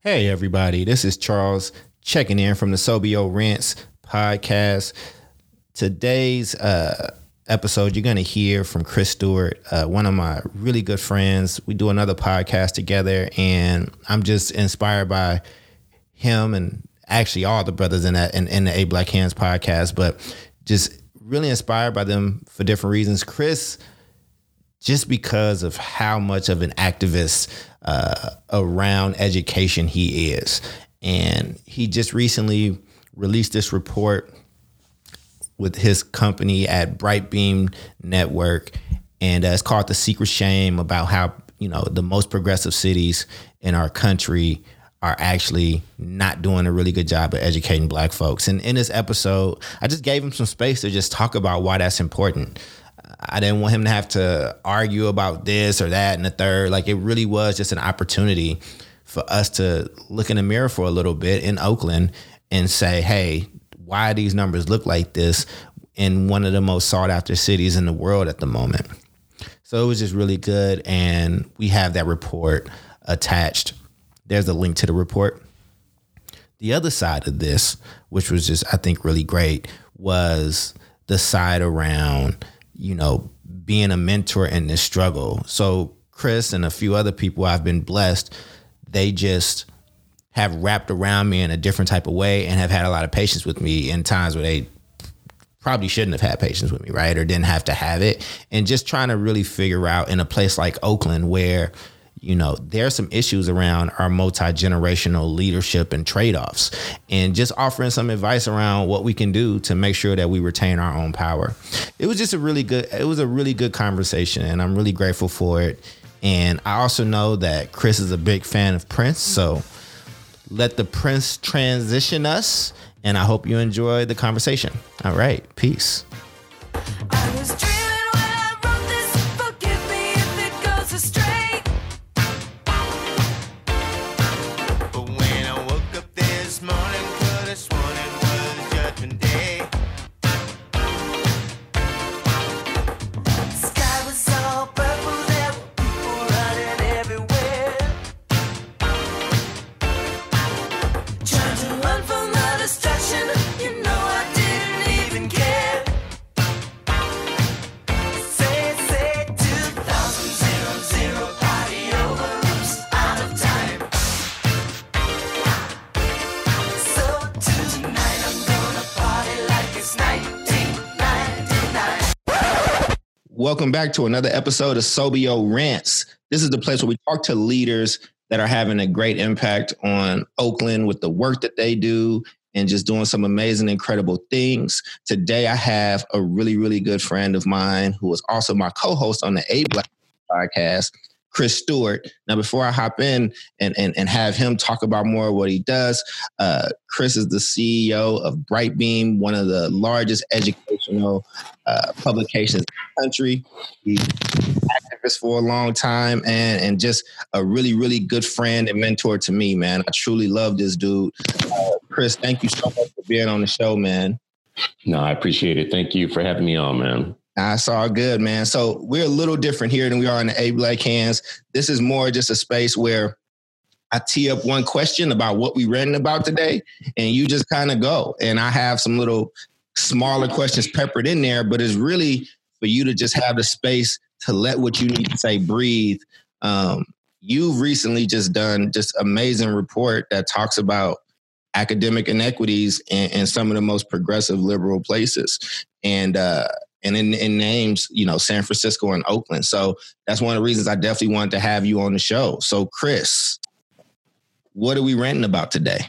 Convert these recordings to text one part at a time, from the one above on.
Hey, everybody, this is Charles checking in from the Sobio Rents podcast. Today's uh, episode, you're going to hear from Chris Stewart, uh, one of my really good friends. We do another podcast together, and I'm just inspired by him and actually all the brothers in that in, in the Eight Black Hands podcast, but just really inspired by them for different reasons. Chris, just because of how much of an activist uh, around education he is. And he just recently released this report with his company at Brightbeam Network. And uh, it's called The Secret Shame about how, you know, the most progressive cities in our country are actually not doing a really good job of educating black folks. And in this episode, I just gave him some space to just talk about why that's important. I didn't want him to have to argue about this or that and the third. Like it really was just an opportunity for us to look in the mirror for a little bit in Oakland and say, hey, why these numbers look like this in one of the most sought after cities in the world at the moment. So it was just really good. And we have that report attached. There's a link to the report. The other side of this, which was just, I think, really great, was the side around you know, being a mentor in this struggle. So Chris and a few other people I've been blessed, they just have wrapped around me in a different type of way and have had a lot of patience with me in times where they probably shouldn't have had patience with me, right? Or didn't have to have it. And just trying to really figure out in a place like Oakland where you know, there are some issues around our multi generational leadership and trade offs, and just offering some advice around what we can do to make sure that we retain our own power. It was just a really good, it was a really good conversation, and I'm really grateful for it. And I also know that Chris is a big fan of Prince, so let the Prince transition us. And I hope you enjoy the conversation. All right, peace. Welcome back to another episode of Sobio Rants. This is the place where we talk to leaders that are having a great impact on Oakland with the work that they do and just doing some amazing, incredible things. Today, I have a really, really good friend of mine who is also my co host on the Eight Black podcast. Chris Stewart. Now, before I hop in and, and, and have him talk about more of what he does, uh, Chris is the CEO of Brightbeam, one of the largest educational uh, publications in the country. He's activist for a long time and, and just a really, really good friend and mentor to me, man. I truly love this dude. Uh, Chris, thank you so much for being on the show, man. No, I appreciate it. Thank you for having me on, man. That's all good, man. So we're a little different here than we are in the Eight Black Hands. This is more just a space where I tee up one question about what we read about today, and you just kind of go. And I have some little smaller questions peppered in there, but it's really for you to just have the space to let what you need to say breathe. Um, you've recently just done just amazing report that talks about academic inequities in, in some of the most progressive liberal places. And uh, and in, in names, you know, San Francisco and Oakland. So that's one of the reasons I definitely wanted to have you on the show. So, Chris, what are we ranting about today?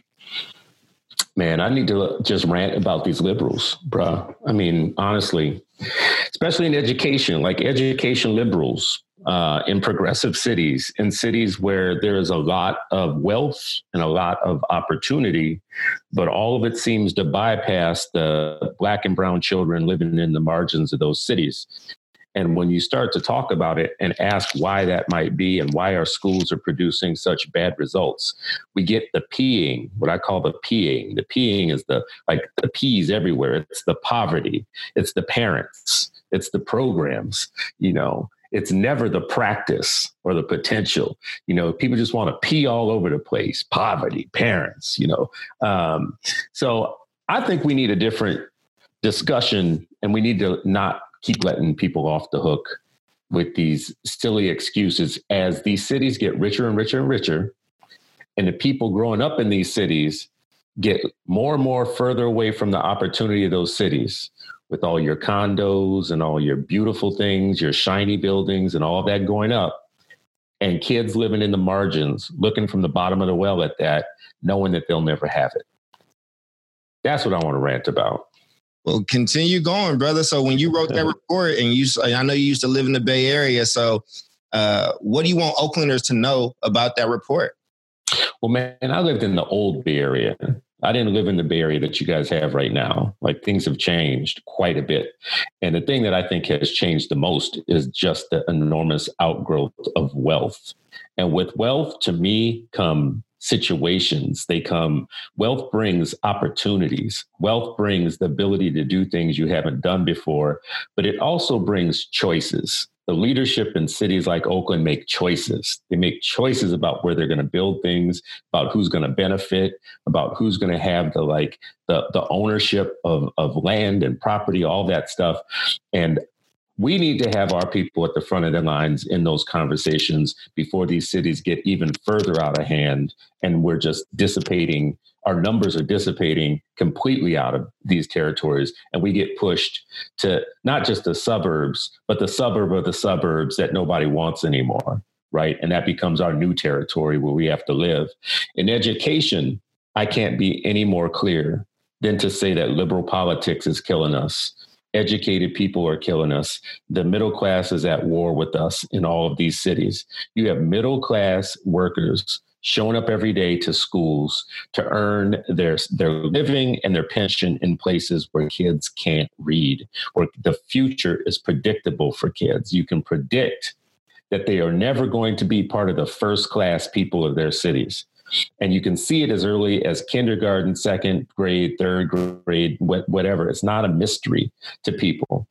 Man, I need to just rant about these liberals, bruh. I mean, honestly, especially in education, like education liberals, uh, in progressive cities, in cities where there is a lot of wealth and a lot of opportunity, but all of it seems to bypass the black and brown children living in the margins of those cities. And when you start to talk about it and ask why that might be and why our schools are producing such bad results, we get the peeing, what I call the peeing. The peeing is the like the peas everywhere. It's the poverty, it's the parents, it's the programs, you know It's never the practice or the potential. You know, people just want to pee all over the place. Poverty, parents. You know, um, so I think we need a different discussion, and we need to not keep letting people off the hook with these silly excuses as these cities get richer and richer and richer and the people growing up in these cities get more and more further away from the opportunity of those cities with all your condos and all your beautiful things, your shiny buildings and all that going up. And kids living in the margins, looking from the bottom of the well at that, knowing that they'll never have it. That's what I want to rant about. Well, continue going, brother. So when you wrote that report, and you, I know you used to live in the Bay Area. So, uh, what do you want Oaklanders to know about that report? Well, man, I lived in the old Bay Area. I didn't live in the Bay Area that you guys have right now. Like things have changed quite a bit. And the thing that I think has changed the most is just the enormous outgrowth of wealth. And with wealth, to me, come situations. They come, wealth brings opportunities. Wealth brings the ability to do things you haven't done before, but it also brings choices the leadership in cities like Oakland make choices. They make choices about where they're going to build things, about who's going to benefit, about who's going to have the like the the ownership of of land and property, all that stuff. And we need to have our people at the front of the lines in those conversations before these cities get even further out of hand and we're just dissipating our numbers are dissipating completely out of these territories and we get pushed to not just the suburbs but the suburb of the suburbs that nobody wants anymore right and that becomes our new territory where we have to live in education i can't be any more clear than to say that liberal politics is killing us educated people are killing us. The middle class is at war with us in all of these cities. You have middle class workers showing up every day to schools to earn their their living and their pension in places where kids can't read where the future is predictable for kids. You can predict that they are never going to be part of the first class people of their cities. And you can see it as early as kindergarten second grade third grade whatever. It's not a mystery to people.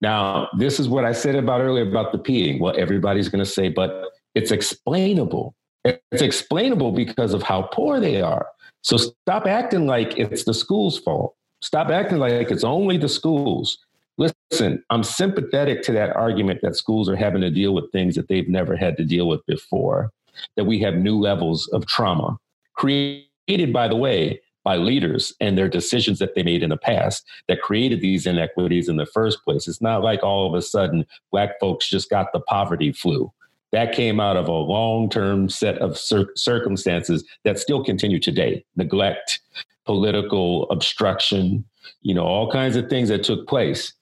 Now this is what i said about earlier about the peeing. Well everybody's going to say but it's explainable it's explainable because of how poor they are. So stop acting like it's the school's fault. Stop acting like it's only the schools. Listen, I'm sympathetic to that argument that schools are having to deal with things that they've never had to deal with before, that we have new levels of trauma created, by the way, by leaders and their decisions that they made in the past that created these inequities in the first place. It's not like all of a sudden Black folks just got the poverty flu that came out of a long term set of cir- circumstances that still continue today neglect, political obstruction, you know, all kinds of things that took place.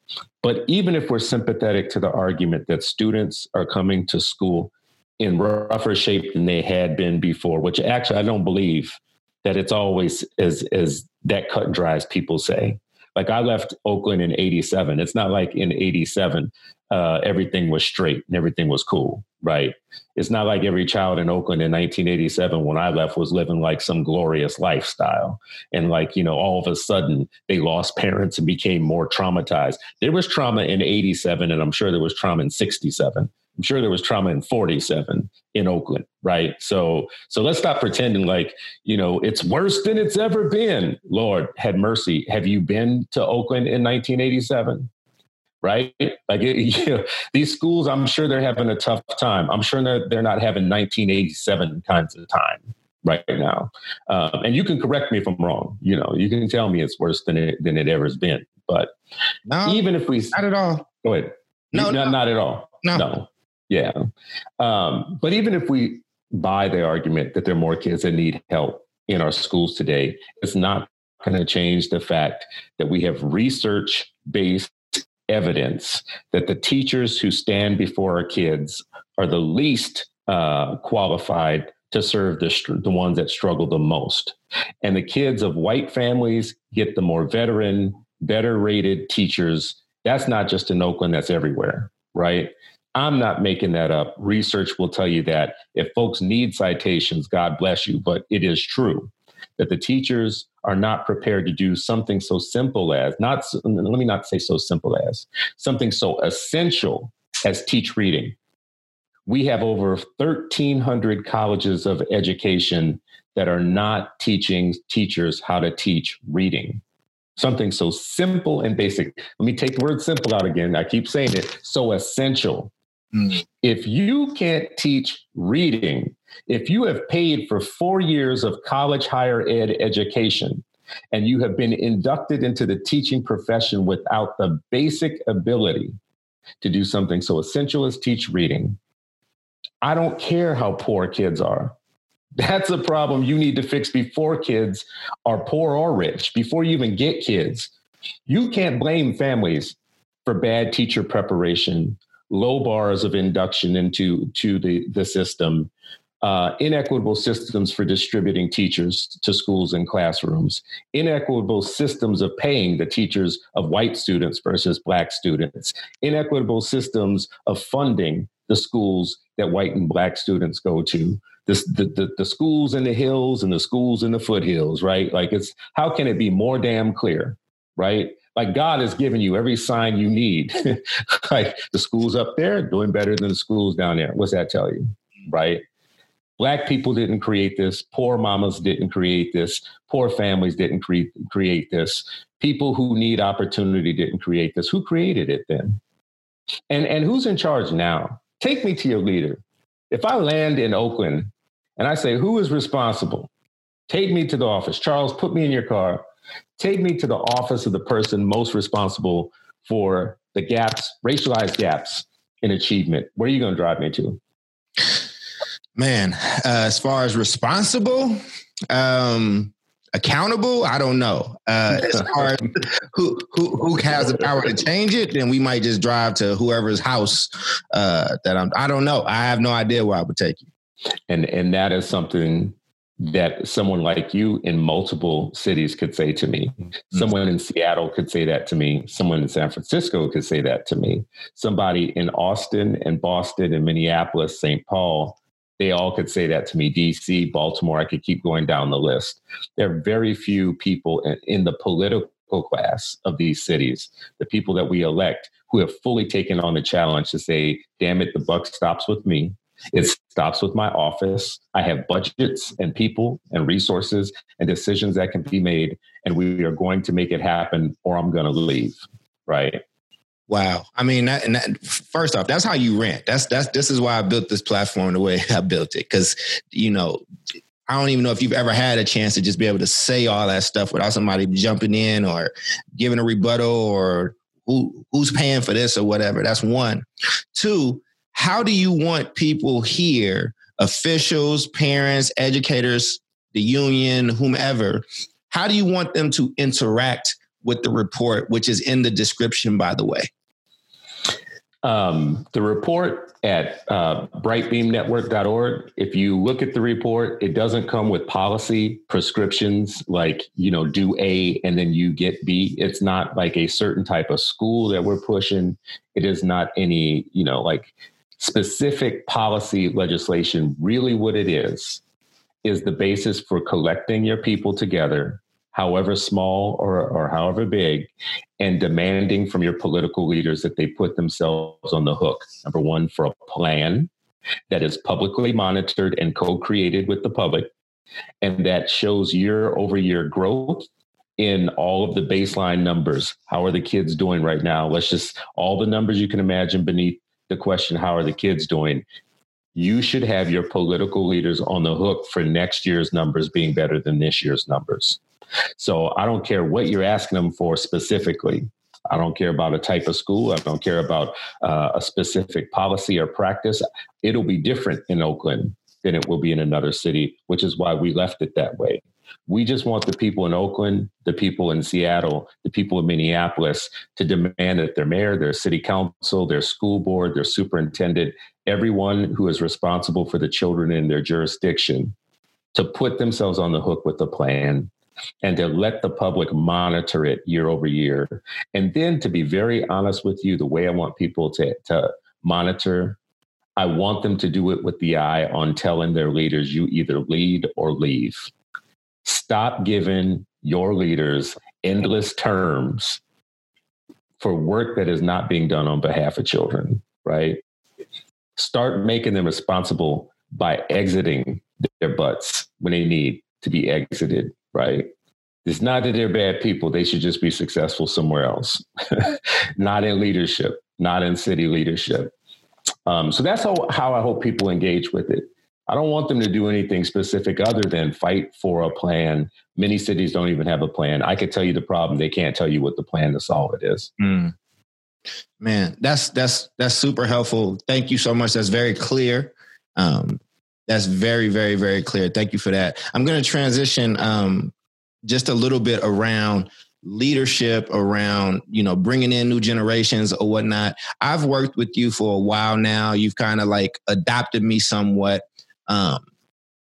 But even if we're sympathetic to the argument that students are coming to school in rougher shape than they had been before, which actually I don't believe that it's always as as that cut and dry as people say. Like I left Oakland in 87. It's not like in 87 uh, everything was straight and everything was cool, right? It's not like every child in Oakland in 1987 when I left was living like some glorious lifestyle. And like, you know, all of a sudden they lost parents and became more traumatized. There was trauma in 87, and I'm sure there was trauma in 67. I'm sure there was trauma in 47 in Oakland, right? So so let's stop pretending like, you know, it's worse than it's ever been. Lord, had mercy. Have you been to Oakland in 1987? Right? Like it, you know, these schools, I'm sure they're having a tough time. I'm sure they're, they're not having 1987 kinds of time right now. Um, and you can correct me if I'm wrong. You know, you can tell me it's worse than it than it ever has been. But no, even if we not at all. Go ahead. No, not, no. not at all. No. no. Yeah. Um, but even if we buy the argument that there are more kids that need help in our schools today, it's not going to change the fact that we have research based evidence that the teachers who stand before our kids are the least uh, qualified to serve the, the ones that struggle the most. And the kids of white families get the more veteran, better rated teachers. That's not just in Oakland, that's everywhere, right? I'm not making that up. Research will tell you that if folks need citations, God bless you, but it is true that the teachers are not prepared to do something so simple as not let me not say so simple as something so essential as teach reading we have over 1,300 colleges of education that are not teaching teachers how to teach reading. Something so simple and basic. Let me take the word simple out again. I keep saying it. So essential. If you can't teach reading, if you have paid for four years of college higher ed education, and you have been inducted into the teaching profession without the basic ability to do something so essential as teach reading, I don't care how poor kids are. That's a problem you need to fix before kids are poor or rich, before you even get kids. You can't blame families for bad teacher preparation, low bars of induction into to the, the system, uh, inequitable systems for distributing teachers to schools and classrooms, inequitable systems of paying the teachers of white students versus black students, inequitable systems of funding the schools that white and black students go to, this, the, the, the schools in the hills and the schools in the foothills, right? Like it's, how can it be more damn clear, right? Like God has given you every sign you need. like the schools up there doing better than the schools down there. What's that tell you, right? Black people didn't create this. Poor mamas didn't create this. Poor families didn't cre- create this. People who need opportunity didn't create this. Who created it then? And, and who's in charge now? Take me to your leader. If I land in Oakland and I say, who is responsible? Take me to the office. Charles, put me in your car. Take me to the office of the person most responsible for the gaps, racialized gaps in achievement. Where are you going to drive me to? Man, uh, as far as responsible, um, accountable, I don't know. Uh, as far as who, who who has the power to change it, then we might just drive to whoever's house uh, that I'm. I don't know. I have no idea where I would take you. And and that is something that someone like you in multiple cities could say to me. Mm-hmm. Someone in Seattle could say that to me. Someone in San Francisco could say that to me. Somebody in Austin and Boston and Minneapolis, St. Paul they all could say that to me DC, Baltimore, I could keep going down the list. There are very few people in, the political class of these cities, the people that we elect, who have fully taken on the challenge to say, damn it, the buck stops with me. It stops with my office. I have budgets and people and resources and decisions that can be made, and we are going to make it happen, or I'm going to leave. Right. Wow. I mean, that, that, first off, that's how you rant. That's that's this is why I built this platform the way I built it. Because you know, I don't even know if you've ever had a chance to just be able to say all that stuff without somebody jumping in or giving a rebuttal or who who's paying for this or whatever. That's one. Two, how do you want people here, officials, parents, educators, the union, whomever, how do you want them to interact with the report, which is in the description, by the way? Um, the report at uh, brightbeamnetwork.org, if you look at the report, it doesn't come with policy prescriptions like, you know, do A and then you get B. It's not like a certain type of school that we're pushing. It is not any, you know, like specific policy legislation. Really, what it is, is the basis for collecting your people together however small or, or however big, and demanding from your political leaders that they put themselves on the hook. Number one, for a plan that is publicly monitored and co created with the public, and that shows year over year growth in all of the baseline numbers. How are the kids doing right now? Let's just all the numbers you can imagine beneath the question, How are the kids doing? You should have your political leaders on the hook for next year's numbers being better than this year's numbers. So I don't care what you're asking them for specifically. I don't care about a type of school. I don't care about uh, a specific policy or practice. It'll be different in Oakland than it will be in another city, which is why we left it that way. We just want the people in Oakland, the people in Seattle, the people in Minneapolis to demand that their mayor, their city council, their school board, their superintendent, everyone who is responsible for the children in their jurisdiction to put themselves on the hook with a plan and to let the public monitor it year over year. And then to be very honest with you, the way I want people to, to monitor, I want them to do it with the eye on telling their leaders, you either lead or leave. Stop giving your leaders endless terms for work that is not being done on behalf of children, right? start making them responsible by exiting their butts when they need to be exited, right? It's not that they're bad people. They should just be successful somewhere else, not in leadership, not in city leadership. Um, so that's how, how I hope people engage with it. I don't want them to do anything specific other than fight for a plan. Many cities don't even have a plan. I could tell you the problem. They can't tell you what the plan to solve it is. Mm. Man, that's that's that's super helpful. Thank you so much. That's very clear. Um, that's very, very, very clear. Thank you for that. I'm going to transition um, just a little bit around leadership around you know bringing in new generations or whatnot i've worked with you for a while now you've kind of like adopted me somewhat um,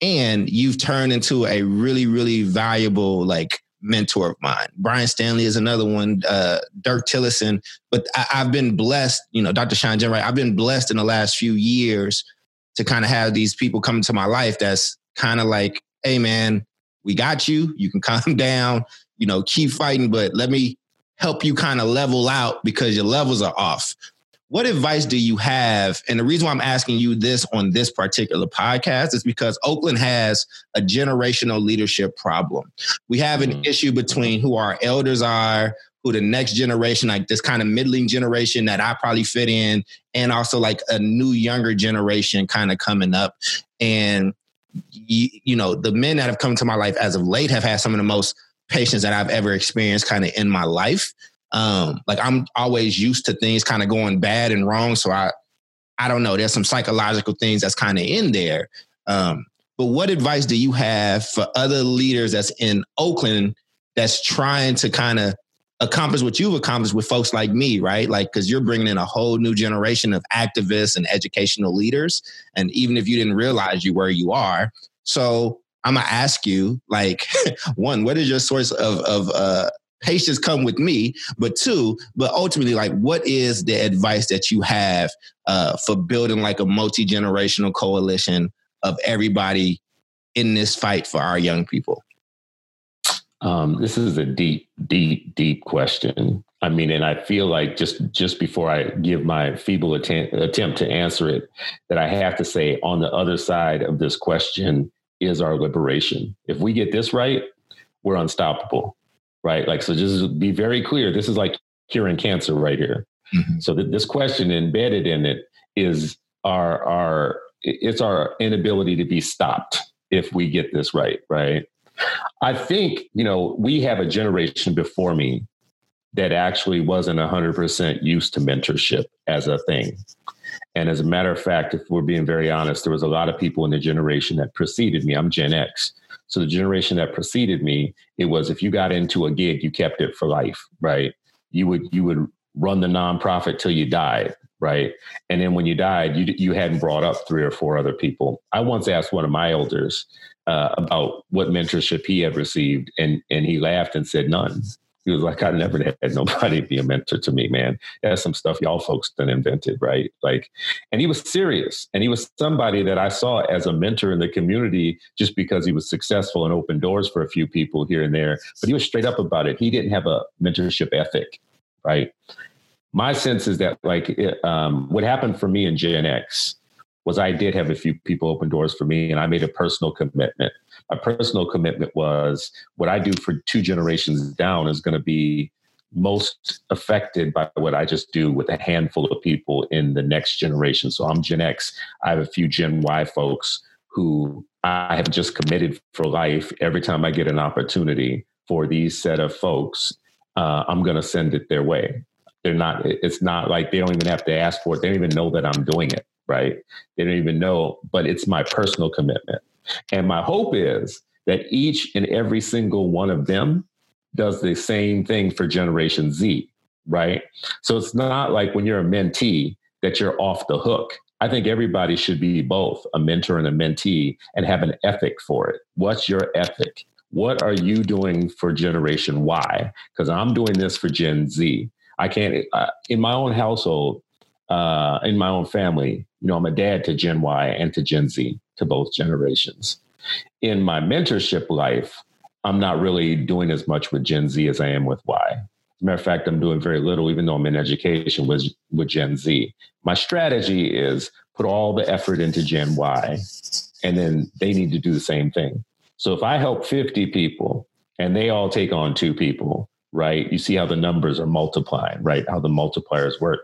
and you've turned into a really really valuable like mentor of mine brian stanley is another one uh, dirk tillotson but I, have been blessed you know dr sean Right. i've been blessed in the last few years to kind of have these people come into my life that's kind of like hey man we got you. You can calm down, you know, keep fighting, but let me help you kind of level out because your levels are off. What advice do you have? And the reason why I'm asking you this on this particular podcast is because Oakland has a generational leadership problem. We have an mm-hmm. issue between who our elders are, who the next generation, like this kind of middling generation that I probably fit in, and also like a new younger generation kind of coming up. And you, you know, the men that have come to my life as of late have had some of the most patience that I've ever experienced kind of in my life. Um, like I'm always used to things kind of going bad and wrong. So I, I don't know. There's some psychological things that's kind of in there. Um, but what advice do you have for other leaders that's in Oakland that's trying to kind of accomplish what you've accomplished with folks like me, right? Like, because you're bringing in a whole new generation of activists and educational leaders. And even if you didn't realize you where you are, so I'm gonna ask you, like, one, what is your source of of uh, patience come with me? But two, but ultimately, like, what is the advice that you have uh, for building like a multi generational coalition of everybody in this fight for our young people? Um, this is a deep, deep, deep question. I mean, and I feel like just just before I give my feeble attempt, attempt to answer it, that I have to say on the other side of this question is our liberation. If we get this right, we're unstoppable, right? Like, so just be very clear. This is like curing cancer right here. Mm-hmm. So that this question embedded in it is our our it's our inability to be stopped if we get this right, right? I think, you know, we have a generation before me that actually wasn't 100% used to mentorship as a thing. And as a matter of fact, if we're being very honest, there was a lot of people in the generation that preceded me. I'm Gen X. So the generation that preceded me, it was if you got into a gig, you kept it for life, right? You would you would run the nonprofit till you died, right? And then when you died, you you hadn't brought up three or four other people. I once asked one of my elders, uh, about what mentorship he had received, and and he laughed and said none. He was like, I never had nobody be a mentor to me, man. That's some stuff y'all folks done invented, right? Like, and he was serious. And he was somebody that I saw as a mentor in the community just because he was successful and opened doors for a few people here and there. But he was straight up about it. He didn't have a mentorship ethic, right? My sense is that, like, it, um, what happened for me in Gen X was I did have a few people open doors for me and I made a personal commitment. My personal commitment was what I do for two generations down is going to be most affected by what I just do with a handful of people in the next generation. So I'm Gen X. I have a few Gen Y folks who I have just committed for life. Every time I get an opportunity for these set of folks, uh, I'm going to send it their way. They're not, it's not like they don't even have to ask for it. They don't even know that I'm doing it right? They don't even know, but it's my personal commitment. And my hope is that each and every single one of them does the same thing for Generation Z, right? So it's not like when you're a mentee that you're off the hook. I think everybody should be both a mentor and a mentee and have an ethic for it. What's your ethic? What are you doing for Generation Y? Because I'm doing this for Gen Z. I can't, uh, in my own household, uh, in my own family, you know, I'm a dad to Gen Y and to Gen Z, to both generations. In my mentorship life, I'm not really doing as much with Gen Z as I am with Y. As a matter of fact, I'm doing very little, even though I'm in education with, with Gen Z. My strategy is put all the effort into Gen Y, and then they need to do the same thing. So if I help 50 people and they all take on two people, right? You see how the numbers are multiplying, right? How the multipliers work.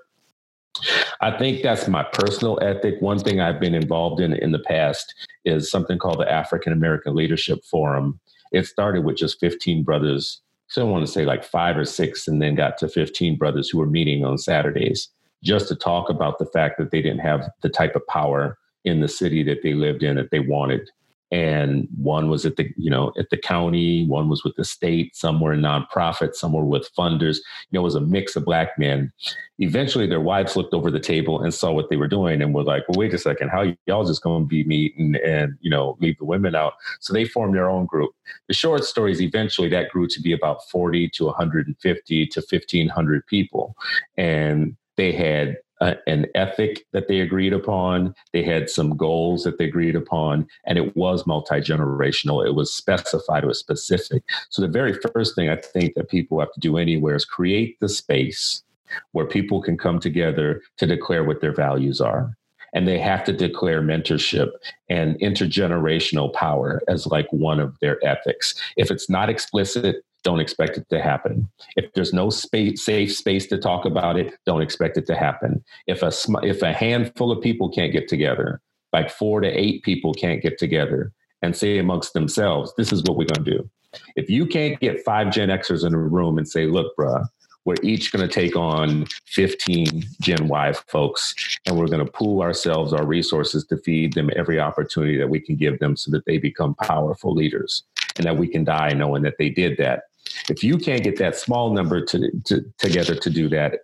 I think that's my personal ethic. One thing I've been involved in in the past is something called the African American Leadership Forum. It started with just 15 brothers. So I want to say like five or six, and then got to 15 brothers who were meeting on Saturdays just to talk about the fact that they didn't have the type of power in the city that they lived in that they wanted and one was at the you know at the county one was with the state some were in nonprofit some were with funders. You know it was a mix of black men. Eventually their wives looked over the table and saw what they were doing and were like well wait a second how y'all just going to be meeting and you know leave the women out? So they formed their own group. The short stories eventually that grew to be about 40 to 150 to 1500 people. And they had Uh, an ethic that they agreed upon. They had some goals that they agreed upon, and it was multi generational. It was specified, it was specific. So, the very first thing I think that people have to do anywhere is create the space where people can come together to declare what their values are. And they have to declare mentorship and intergenerational power as like one of their ethics. If it's not explicit, don't expect it to happen. If there's no space, safe space to talk about it, don't expect it to happen. If a if a handful of people can't get together, like four to eight people can't get together and say amongst themselves, "This is what we're going to do." If you can't get five Gen Xers in a room and say, "Look, bruh, we're each going to take on 15 Gen Y folks, and we're going to pool ourselves, our resources to feed them every opportunity that we can give them so that they become powerful leaders and that we can die knowing that they did that. If you can't get that small number to, to together to do that,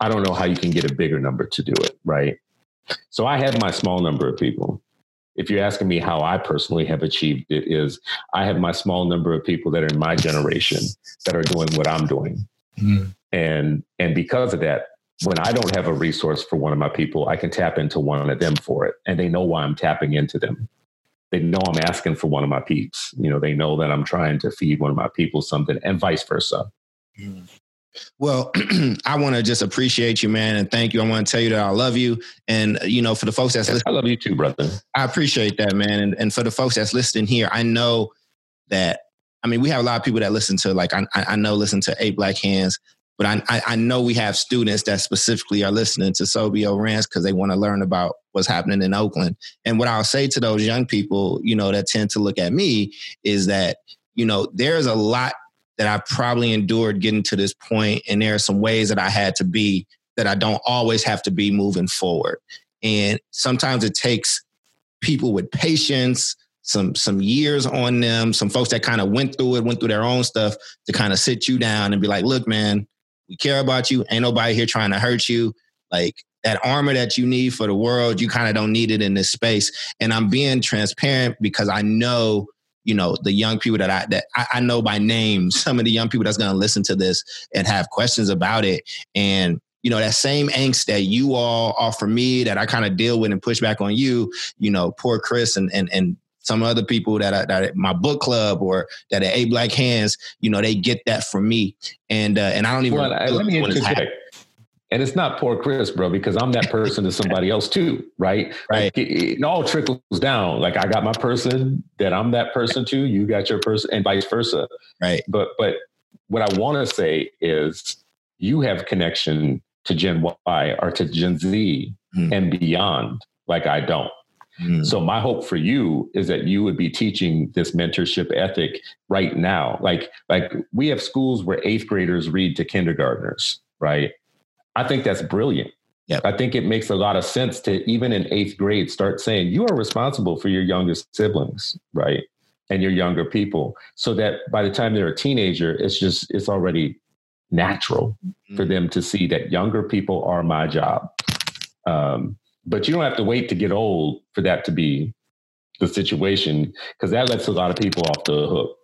I don't know how you can get a bigger number to do it, right? So I have my small number of people. If you're asking me how I personally have achieved it, is I have my small number of people that are in my generation that are doing what I'm doing. Mm. And and because of that, when I don't have a resource for one of my people, I can tap into one of them for it. And they know why I'm tapping into them they know I'm asking for one of my peeps. You know, they know that I'm trying to feed one of my people something and vice versa. Mm. Well, I want to just appreciate you, man, and thank you. I want to tell you that I love you. And, you know, for the folks that's listening, I love you too, brother. I appreciate that, man. And, and for the folks that's listening here, I know that, I mean, we have a lot of people that listen to, like, I, I know, listen to Eight Black Hands, but I, I know we have students that specifically are listening to Sobio Rants because they want to learn about what's happening in Oakland. And what I'll say to those young people, you know, that tend to look at me is that, you know, there's a lot that I probably endured getting to this point, and there are some ways that I had to be that I don't always have to be moving forward. And sometimes it takes people with patience, some some years on them, some folks that kind of went through it, went through their own stuff to kind of sit you down and be like, look, man, we care about you. Ain't nobody here trying to hurt you. Like that armor that you need for the world, you kind of don't need it in this space. And I'm being transparent because I know, you know, the young people that I that I, I know by name, some of the young people that's gonna listen to this and have questions about it. And you know, that same angst that you all offer me that I kind of deal with and push back on you, you know, poor Chris and and and some other people that are, that are my book club or that are Eight Black Hands, you know, they get that from me. And uh, and I don't even. Well, let me interject. And it's not poor Chris, bro, because I'm that person to somebody else too, right? Right. Like it, it, all trickles down. Like I got my person that I'm that person too. You got your person, and vice versa. Right. But but what I want to say is, you have connection to Gen Y or to Gen Z mm. and beyond, like I don't. Mm. So my hope for you is that you would be teaching this mentorship ethic right now. Like like we have schools where eighth graders read to kindergartners, right? I think that's brilliant. Yep. I think it makes a lot of sense to even in eighth grade start saying you are responsible for your youngest siblings, right? And your younger people. So that by the time they're a teenager, it's just it's already natural mm-hmm. for them to see that younger people are my job. Um, but you don't have to wait to get old for that to be the situation because that lets a lot of people off the hook.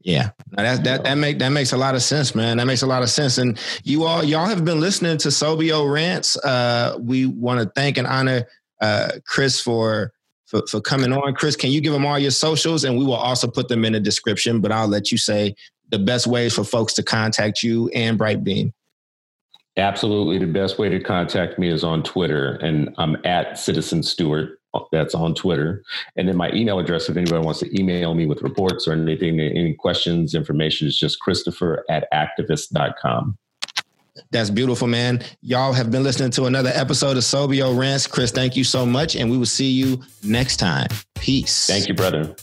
Yeah, that that that make that makes a lot of sense, man. That makes a lot of sense. And you all y'all have been listening to Sobio Rants. Uh, we want to thank and honor uh, Chris for, for for coming on. Chris, can you give them all your socials, and we will also put them in the description. But I'll let you say the best ways for folks to contact you and Brightbeam. Absolutely. The best way to contact me is on Twitter, and I'm at Citizen Stewart. Uh, that's on Twitter. And then my email address, if anybody wants to email me with reports or anything, any questions, information is just Christopher at activist.com. That's beautiful, man. Y'all have been listening to another episode of Sobio Rants. Chris, thank you so much. And we will see you next time. Peace. Thank you, brother.